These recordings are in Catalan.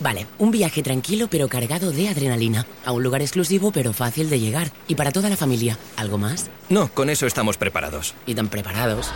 Vale, un viaje tranquilo pero cargado de adrenalina. A un lugar exclusivo pero fácil de llegar. Y para toda la familia. ¿Algo más? No, con eso estamos preparados. Y tan preparados.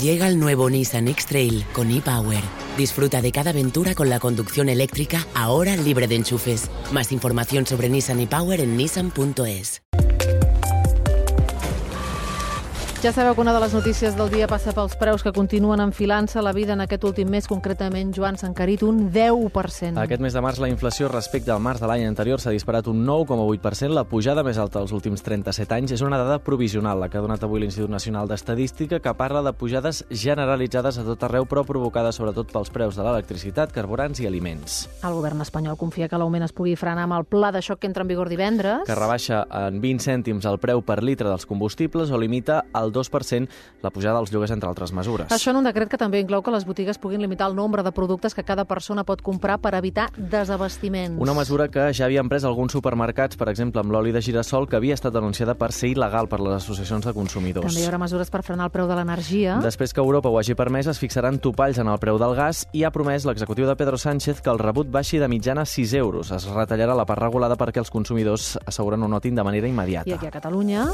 Llega el nuevo Nissan X-Trail con e-Power. Disfruta de cada aventura con la conducción eléctrica, ahora libre de enchufes. Más información sobre Nissan e-Power en nissan.es. Ja sabeu que una de les notícies del dia passa pels preus que continuen enfilant-se la vida en aquest últim mes, concretament, Joan, s'ha encarit un 10%. Aquest mes de març la inflació respecte al març de l'any anterior s'ha disparat un 9,8%, la pujada més alta dels últims 37 anys. És una dada provisional, la que ha donat avui l'Institut Nacional d'Estadística, que parla de pujades generalitzades a tot arreu, però provocades sobretot pels preus de l'electricitat, carburants i aliments. El govern espanyol confia que l'augment es pugui frenar amb el pla de xoc que entra en vigor divendres. Que rebaixa en 20 cèntims el preu per litre dels combustibles o limita el 2% la pujada dels lloguers, entre altres mesures. Això en un decret que també inclou que les botigues puguin limitar el nombre de productes que cada persona pot comprar per evitar desabastiments. Una mesura que ja havien pres alguns supermercats, per exemple, amb l'oli de girassol, que havia estat denunciada per ser il·legal per les associacions de consumidors. També hi haurà mesures per frenar el preu de l'energia. Després que Europa ho hagi permès, es fixaran topalls en el preu del gas i ha promès l'executiu de Pedro Sánchez que el rebut baixi de mitjana 6 euros. Es retallarà la part regulada perquè els consumidors asseguren ho notin de manera immediata. I aquí a Catalunya,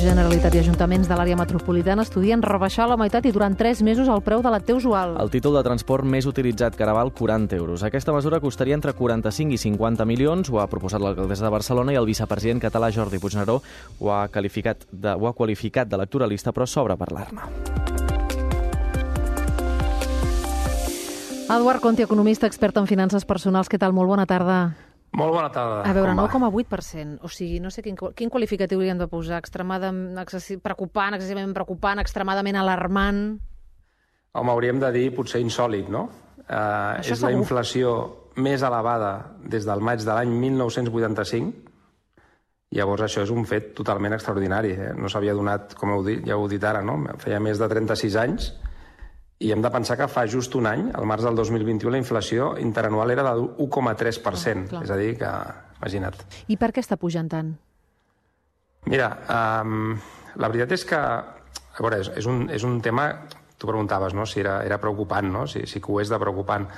Generalitat i Ajuntaments de l'àrea metropolitana estudien rebaixar la meitat i durant 3 mesos el preu de la T usual. El títol de transport més utilitzat, que ara val 40 euros. Aquesta mesura costaria entre 45 i 50 milions, ho ha proposat l'alcaldessa de Barcelona i el vicepresident català Jordi Puigneró ho ha qualificat de, ho ha qualificat d'electoralista, però sobra parlar-ne. Eduard Conti, economista, expert en finances personals. Què tal? Molt bona tarda. Molt bona tarda. A veure, Com va? 9,8%. O sigui, no sé quin, quin qualificatiu hauríem de posar. Extremadament excessi... preocupant, excessivament preocupant, extremadament alarmant... Home, hauríem de dir potser insòlid, no? Uh, Això és la segur. inflació més elevada des del maig de l'any 1985. Llavors això és un fet totalment extraordinari. Eh? No s'havia donat, com heu dit, ja heu dit ara, no? feia més de 36 anys i hem de pensar que fa just un any, al març del 2021, la inflació interanual era de 1,3%. clar. és a dir, que, imagina't. I per què està pujant tant? Mira, um, la veritat és que, a veure, és, és, un, és un tema, tu preguntaves, no?, si era, era preocupant, no?, si, si que ho és de preocupant.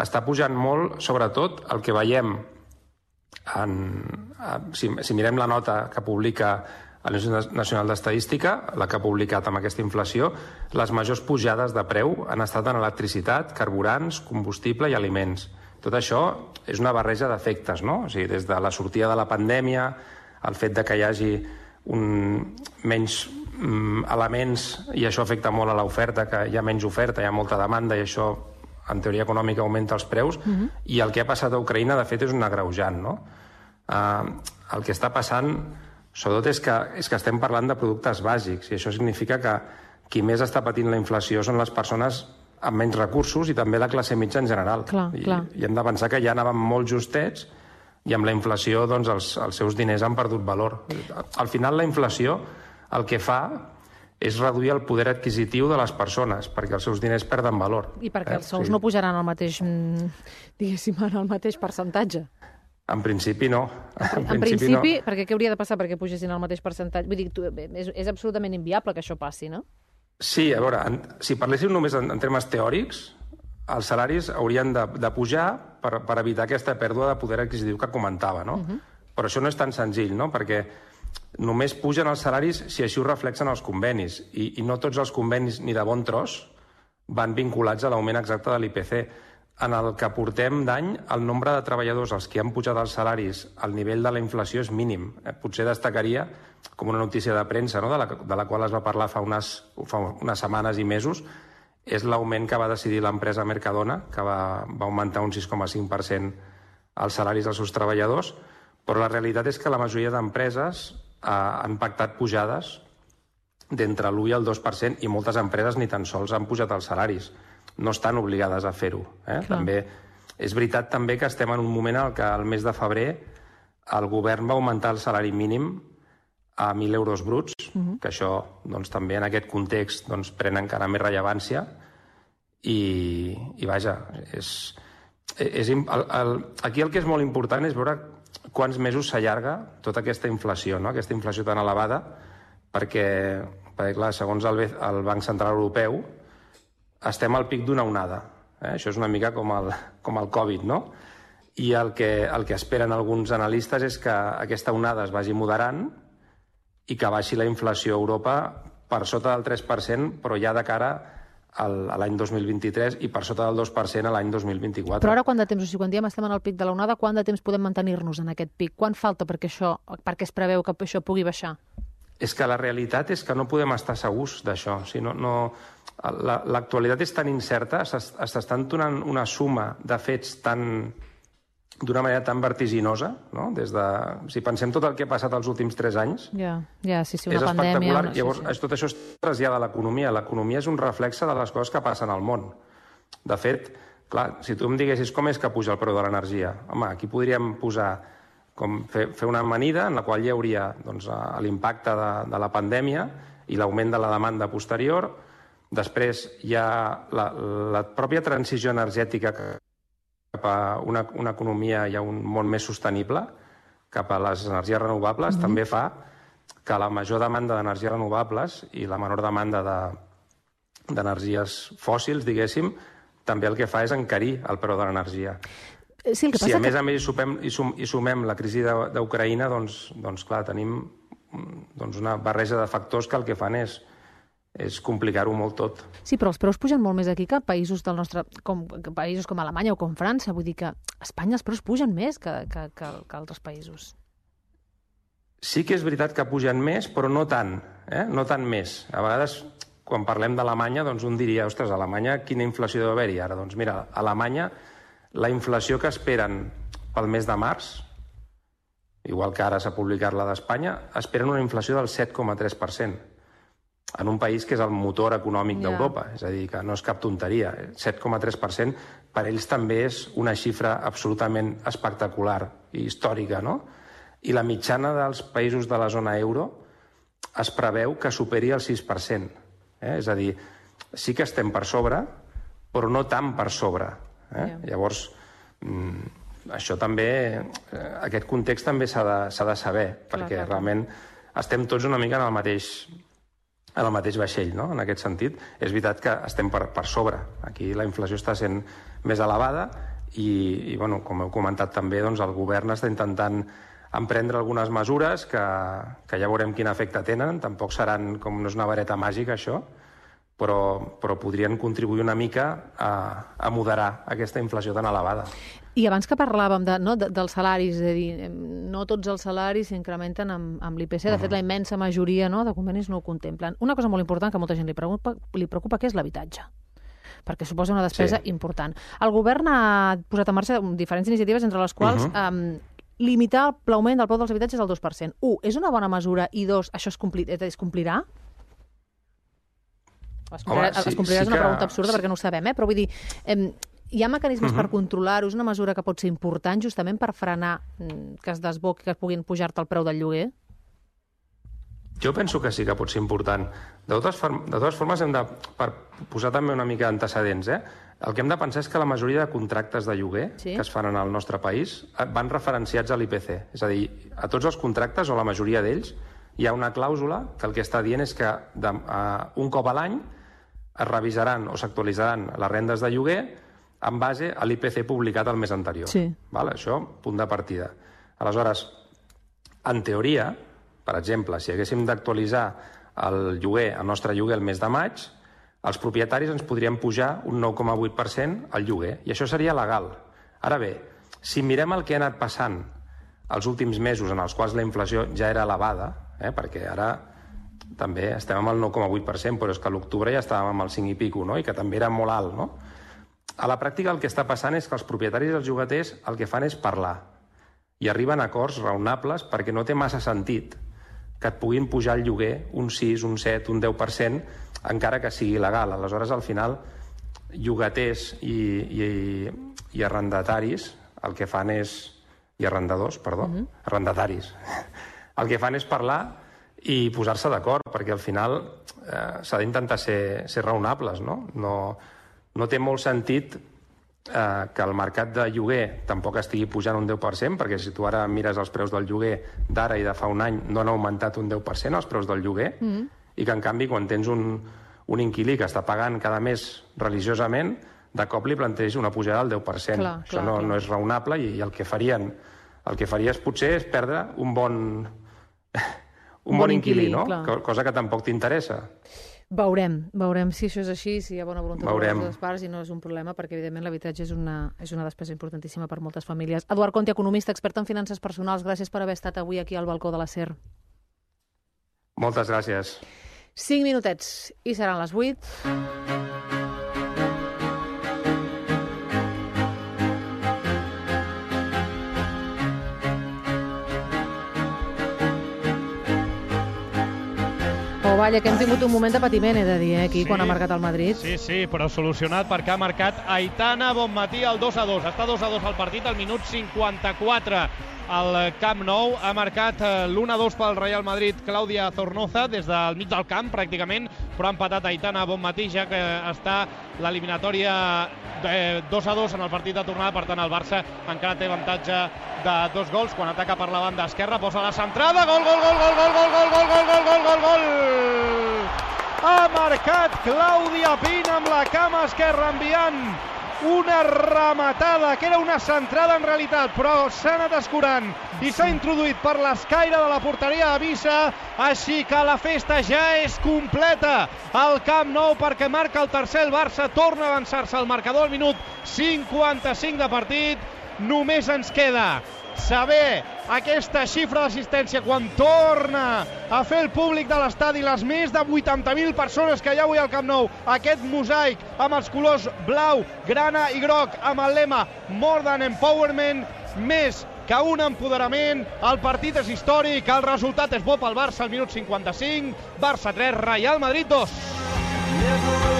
Està pujant molt, sobretot, el que veiem en, en, si, si mirem la nota que publica l'Institut Nacional d'Estadística, la que ha publicat amb aquesta inflació, les majors pujades de preu han estat en electricitat, carburants, combustible i aliments. Tot això és una barreja d'efectes, no? O sigui, des de la sortida de la pandèmia, el fet de que hi hagi un, menys mm, elements i això afecta molt a l'oferta, que hi ha menys oferta, hi ha molta demanda i això en teoria econòmica augmenta els preus i el que ha passat a Ucraïna de fet és un agreujant no? uh, el que està passant sobretot és que, és que estem parlant de productes bàsics i això significa que qui més està patint la inflació són les persones amb menys recursos i també la classe mitja en general. Clar, I, clar. I hem de pensar que ja anàvem molt justets i amb la inflació doncs, els, els seus diners han perdut valor. Al final la inflació el que fa és reduir el poder adquisitiu de les persones, perquè els seus diners perden valor. I perquè Eh, els sous sí. no pujaran al mateix, mm, diguéssim, en el mateix percentatge. En principi no. En principi, perquè què hauria de passar perquè pugessin el mateix percentatge? Vull dir, tu, és, és absolutament inviable que això passi, no? Sí, a veure, en, si parléssim només en, en termes teòrics, els salaris haurien de, de pujar per, per evitar aquesta pèrdua de poder adquisitiu que comentava, no? Però això no és tan senzill, no? Perquè només pugen els salaris si així ho reflexen els convenis, i, i no tots els convenis, ni de bon tros, van vinculats a l'augment exacte de l'IPC. En el que portem d'any, el nombre de treballadors als que han pujat els salaris al nivell de la inflació és mínim. Eh, Potser destacaria, com una notícia de premsa, no? de, la, de la qual es va parlar fa unes, fa unes setmanes i mesos, és l'augment que va decidir l'empresa Mercadona, que va, va augmentar un 6,5% els salaris dels seus treballadors, però la realitat és que la majoria d'empreses eh, han pactat pujades d'entre l'1 i el 2% i moltes empreses ni tan sols han pujat els salaris. No estan obligades a fer-ho. Eh? Clar. També és veritat també que estem en un moment en què el mes de febrer el govern va augmentar el salari mínim a 1.000 euros bruts, que això doncs, també en aquest context doncs, pren encara més rellevància i, i vaja, és, és, el, el, aquí el que és molt important és veure quants mesos s'allarga tota aquesta inflació, no? aquesta inflació tan elevada, perquè, perquè clar, segons el, el Banc Central Europeu, estem al pic d'una onada. Eh? Això és una mica com el, com el Covid, no? i el que, el que esperen alguns analistes és que aquesta onada es vagi moderant i que baixi la inflació a Europa per sota del 3%, però ja de cara al, a l'any 2023 i per sota del 2% a l'any 2024. Però ara quant de temps, o sigui, quan diem estem en el pic de l'onada, quant de temps podem mantenir-nos en aquest pic? Quan falta perquè, això, perquè es preveu que això pugui baixar? És que la realitat és que no podem estar segurs d'això. O sigui, no, no, L'actualitat la, és tan incerta, s'estan donant una suma de fets tan d'una manera tan vertiginosa, no? Des de, si pensem tot el que ha passat els últims tres anys, ja, ja, sí, sí, una és pandèmia, espectacular. Una... Llavors, sí, sí. tot això es trasllada a l'economia. L'economia és un reflexe de les coses que passen al món. De fet, clar, si tu em diguessis com és que puja el preu de l'energia, home, aquí podríem posar com fer, fer una amanida en la qual hi hauria doncs, l'impacte de, de la pandèmia i l'augment de la demanda posterior. Després hi ha la, la pròpia transició energètica cap a una, una economia i a un món més sostenible, cap a les energies renovables, mm -hmm. també fa que la major demanda d'energies renovables i la menor demanda d'energies de, fòssils, diguéssim, també el que fa és encarir el preu de l'energia. Sí, el que passa si a que... més a més hi sumem, hi, sum, hi sumem la crisi d'Ucraïna, doncs, doncs clar, tenim doncs una barreja de factors que el que fan és, és complicar-ho molt tot. Sí, però els preus pugen molt més aquí que països del nostre, com països com Alemanya o com França. Vull dir que a Espanya els preus pugen més que, que, que, que altres països. Sí que és veritat que pugen més, però no tant, eh? no tant més. A vegades, quan parlem d'Alemanya, doncs un diria, ostres, Alemanya quina inflació deu haver-hi ara? Doncs mira, Alemanya la inflació que esperen pel mes de març, igual que ara s'ha publicat la d'Espanya, esperen una inflació del 7,3% en un país que és el motor econòmic yeah. d'Europa, és a dir, que no és cap tonteria. 7,3% per ells també és una xifra absolutament espectacular i històrica, no? I la mitjana dels països de la zona euro es preveu que superi el 6%. Eh? És a dir, sí que estem per sobre, però no tant per sobre. Eh? Yeah. Llavors, mm, això també, eh, aquest context també s'ha de, de saber, perquè clar, clar. realment estem tots una mica en el mateix, en el mateix vaixell, no? en aquest sentit. És veritat que estem per, per sobre. Aquí la inflació està sent més elevada i, i bueno, com heu comentat també, doncs, el govern està intentant emprendre algunes mesures que, que ja veurem quin efecte tenen. Tampoc seran, com no és una vareta màgica, això, però, però podrien contribuir una mica a, a moderar aquesta inflació tan elevada. I abans que parlàvem de, no, de, dels salaris, és a dir, no tots els salaris s'incrementen amb, amb l'IPC, de fet la immensa majoria no, de convenis no ho contemplen. Una cosa molt important que molta gent li preocupa, li preocupa que és l'habitatge perquè suposa una despesa sí. important. El govern ha posat en marxa diferents iniciatives, entre les quals uh -huh. um, limitar l'augment del preu dels habitatges al 2%. Un, és una bona mesura, i dos, això es, compli es complirà? Es complirà, Home, sí, es complirà sí és una que... pregunta absurda sí. perquè no ho sabem, eh? però vull dir, eh, hi ha mecanismes uh -huh. per controlar-ho? És una mesura que pot ser important justament per frenar mm, que es desboqui, que puguin pujar-te el preu del lloguer? Jo penso que sí que pot ser important. De totes, de totes formes, hem de, per posar també una mica d'antecedents, eh? el que hem de pensar és que la majoria de contractes de lloguer sí? que es fan en el nostre país eh, van referenciats a l'IPC. És a dir, a tots els contractes, o la majoria d'ells, hi ha una clàusula que el que està dient és que de, uh, un cop a l'any es revisaran o s'actualitzaran les rendes de lloguer en base a l'IPC publicat el mes anterior. Sí. Val? Això, punt de partida. Aleshores, en teoria, per exemple, si haguéssim d'actualitzar el lloguer, el nostre lloguer el mes de maig, els propietaris ens podrien pujar un 9,8% al lloguer, i això seria legal. Ara bé, si mirem el que ha anat passant els últims mesos en els quals la inflació ja era elevada, eh, perquè ara també estem amb el 9,8%, però és que a l'octubre ja estàvem amb el 5 i pico, no? i que també era molt alt, no? A la pràctica el que està passant és que els propietaris i els llogaters el que fan és parlar i arriben a acords raonables perquè no té massa sentit que et puguin pujar el lloguer un 6, un 7, un 10%, encara que sigui legal. Aleshores, al final, llogaters i, i, i arrendataris el que fan és... i arrendadors, perdó, mm -hmm. arrendataris. El que fan és parlar i posar-se d'acord, perquè al final eh, s'ha d'intentar ser, ser raonables, no? No, no té molt sentit eh, que el mercat de lloguer tampoc estigui pujant un 10%, perquè si tu ara mires els preus del lloguer d'ara i de fa un any no han augmentat un 10% els preus del lloguer, mm. i que en canvi quan tens un, un inquilí que està pagant cada mes religiosament, de cop li planteja una pujada del 10%. Clar, Això clar, no, clar. no és raonable i, i el que farien el que faries potser és perdre un bon un bon inquilí, no? clar. Co- Cosa que tampoc t'interessa. Veurem, veurem si això és així, si hi ha bona voluntat Veurem. de les parts i no és un problema, perquè evidentment l'habitatge és una, és una despesa importantíssima per moltes famílies. Eduard Conti, economista, expert en finances personals, gràcies per haver estat avui aquí al balcó de la SER. Moltes gràcies. 5 minutets i seran les 8. Oh, vaja, que hem tingut un moment de patiment, he de dir, eh, aquí, Sí. quan ha marcat el Madrid. Sí, sí, però solucionat perquè ha marcat Aitana Bonmatí al 2 a 2. Està 2 a 2 al partit al minut 54 al Camp Nou. Ha marcat eh, l'1 a 2 pel Real Madrid Clàudia Zornoza des del mig del camp, pràcticament, però ha empatat Aitana Bonmatí, ja que està l'eliminatòria eh, 2 a 2 en el partit de tornada, per tant el Barça encara té avantatge de dos gols. Quan ataca per la banda esquerra, posa la centrada, gol, gol, gol, gol, gol, gol, gol, gol, gol, gol, gol, gol, gol! Ha marcat Clàudia Pina amb la cama esquerra enviant una rematada, que era una centrada en realitat, però s'ha anat escurant. I s'ha introduït per l'escaire de la porteria de Vissa, així que la festa ja és completa. Al Camp Nou perquè marca el tercer el Barça, torna a avançar-se al marcador al minut 55 de partit, només ens queda saber aquesta xifra d'assistència quan torna a fer el públic de l'estadi les més de 80.000 persones que hi ha avui al Camp Nou aquest mosaic amb els colors blau, grana i groc amb el lema More Than Empowerment més que un empoderament, el partit és històric, el resultat és bo pel Barça al minut 55, Barça 3, Real Madrid 2.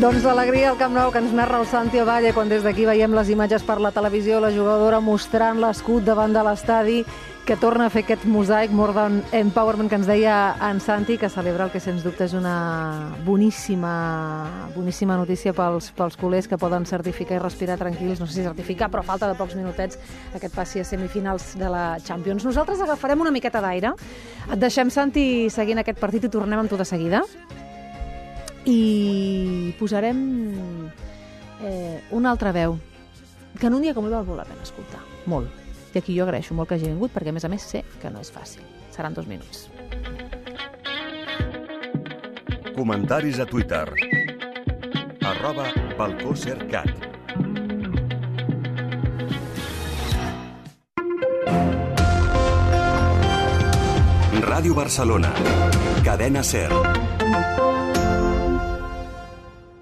Doncs l'alegria al Camp Nou que ens narra el Santi Ovalle quan des d'aquí veiem les imatges per la televisió, la jugadora mostrant l'escut davant de l'estadi que torna a fer aquest mosaic More Than Empowerment que ens deia en Santi, que celebra el que sens dubte és una boníssima, boníssima notícia pels, pels culers que poden certificar i respirar tranquils, no sé si certificar, però falta de pocs minutets aquest passi a semifinals de la Champions. Nosaltres agafarem una miqueta d'aire, et deixem, Santi, seguint aquest partit i tornem amb tu de seguida i posarem eh, una altra veu que en un dia com avui val molt la pena escoltar, molt. I aquí jo agraeixo molt que hagi vingut perquè a més a més sé que no és fàcil. Seran dos minuts. Comentaris a Twitter. Arroba Balcó Cercat. Ràdio Barcelona. Cadena Ser.